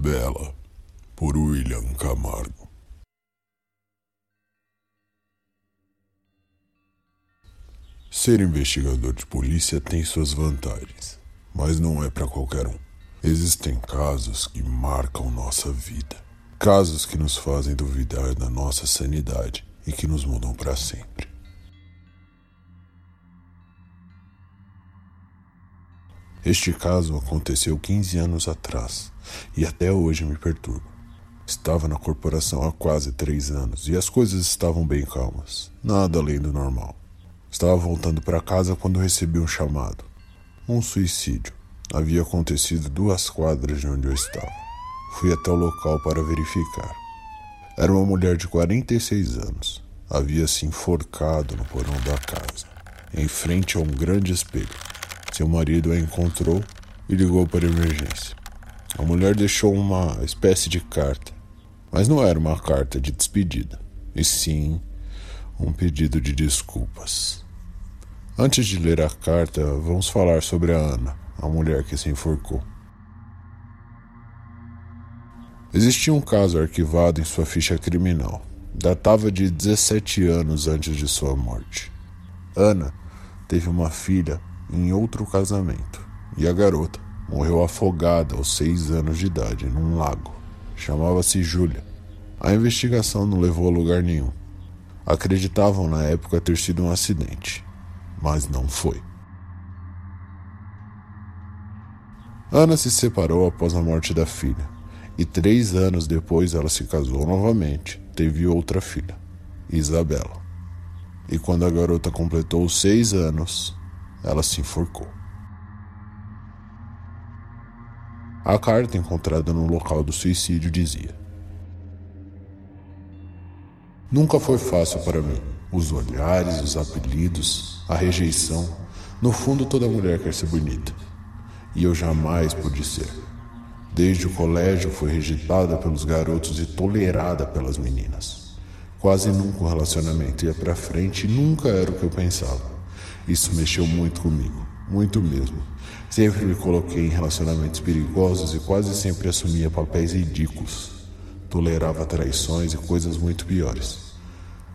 Bela, por William Camargo. Ser investigador de polícia tem suas vantagens, mas não é para qualquer um. Existem casos que marcam nossa vida, casos que nos fazem duvidar da nossa sanidade e que nos mudam para sempre. Este caso aconteceu 15 anos atrás e até hoje me perturba. Estava na corporação há quase três anos e as coisas estavam bem calmas, nada além do normal. Estava voltando para casa quando recebi um chamado. Um suicídio. Havia acontecido duas quadras de onde eu estava. Fui até o local para verificar. Era uma mulher de 46 anos. Havia se enforcado no porão da casa, em frente a um grande espelho. Seu marido a encontrou e ligou para a emergência. A mulher deixou uma espécie de carta, mas não era uma carta de despedida, e sim um pedido de desculpas. Antes de ler a carta, vamos falar sobre a Ana, a mulher que se enforcou. Existia um caso arquivado em sua ficha criminal. Datava de 17 anos antes de sua morte. Ana teve uma filha em outro casamento, e a garota morreu afogada aos seis anos de idade num lago. Chamava-se Júlia. A investigação não levou a lugar nenhum. Acreditavam na época ter sido um acidente, mas não foi. Ana se separou após a morte da filha, e três anos depois ela se casou novamente, teve outra filha, Isabela. E quando a garota completou seis anos, ela se enforcou. A carta encontrada no local do suicídio dizia: Nunca foi fácil para mim. Os olhares, os apelidos, a rejeição. No fundo, toda mulher quer ser bonita. E eu jamais pude ser. Desde o colégio fui rejeitada pelos garotos e tolerada pelas meninas. Quase nunca um relacionamento ia para frente e nunca era o que eu pensava. Isso mexeu muito comigo, muito mesmo. Sempre me coloquei em relacionamentos perigosos e quase sempre assumia papéis ridículos. Tolerava traições e coisas muito piores.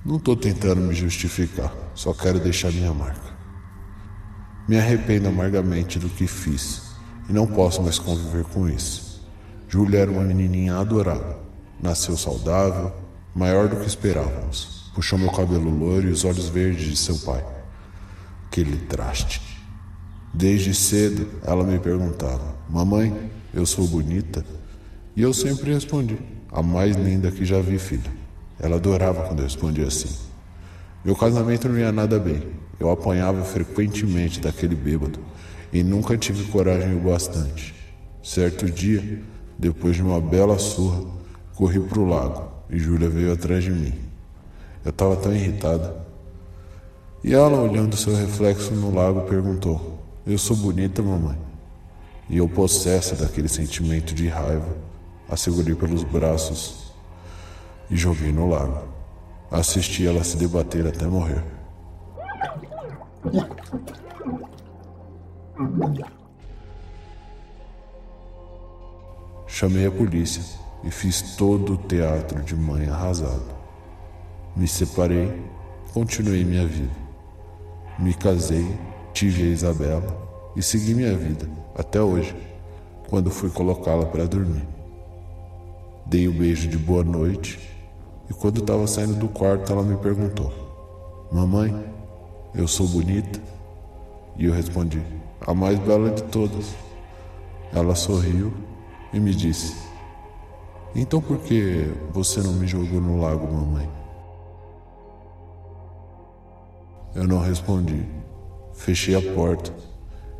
Não estou tentando me justificar, só quero deixar minha marca. Me arrependo amargamente do que fiz e não posso mais conviver com isso. Júlia era uma menininha adorável. Nasceu saudável, maior do que esperávamos. Puxou meu cabelo loiro e os olhos verdes de seu pai aquele traste. Desde cedo ela me perguntava: Mamãe, eu sou bonita? E eu sempre respondi: A mais linda que já vi, filha. Ela adorava quando eu respondia assim. Meu casamento não ia nada bem. Eu apanhava frequentemente daquele bêbado e nunca tive coragem o bastante. Certo dia, depois de uma bela surra, corri para o lago e Júlia veio atrás de mim. Eu estava tão irritada e ela, olhando seu reflexo no lago, perguntou: Eu sou bonita, mamãe? E eu, possessa daquele sentimento de raiva, a segurei pelos braços e joguei no lago. Assisti ela se debater até morrer. Chamei a polícia e fiz todo o teatro de mãe arrasado. Me separei, continuei minha vida. Me casei, tive a Isabela e segui minha vida até hoje, quando fui colocá-la para dormir. Dei o um beijo de boa noite e quando estava saindo do quarto ela me perguntou: Mamãe, eu sou bonita? E eu respondi: A mais bela de todas. Ela sorriu e me disse: Então por que você não me jogou no lago, mamãe? Eu não respondi. Fechei a porta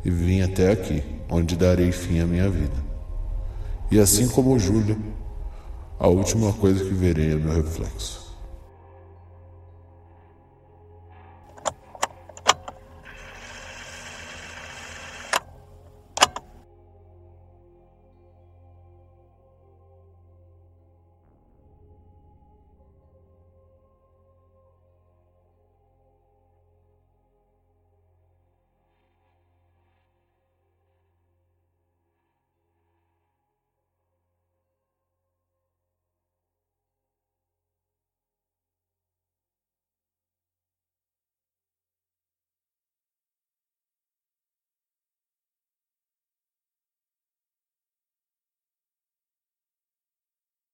e vim até aqui, onde darei fim à minha vida. E assim como Júlia, a última coisa que verei é meu reflexo.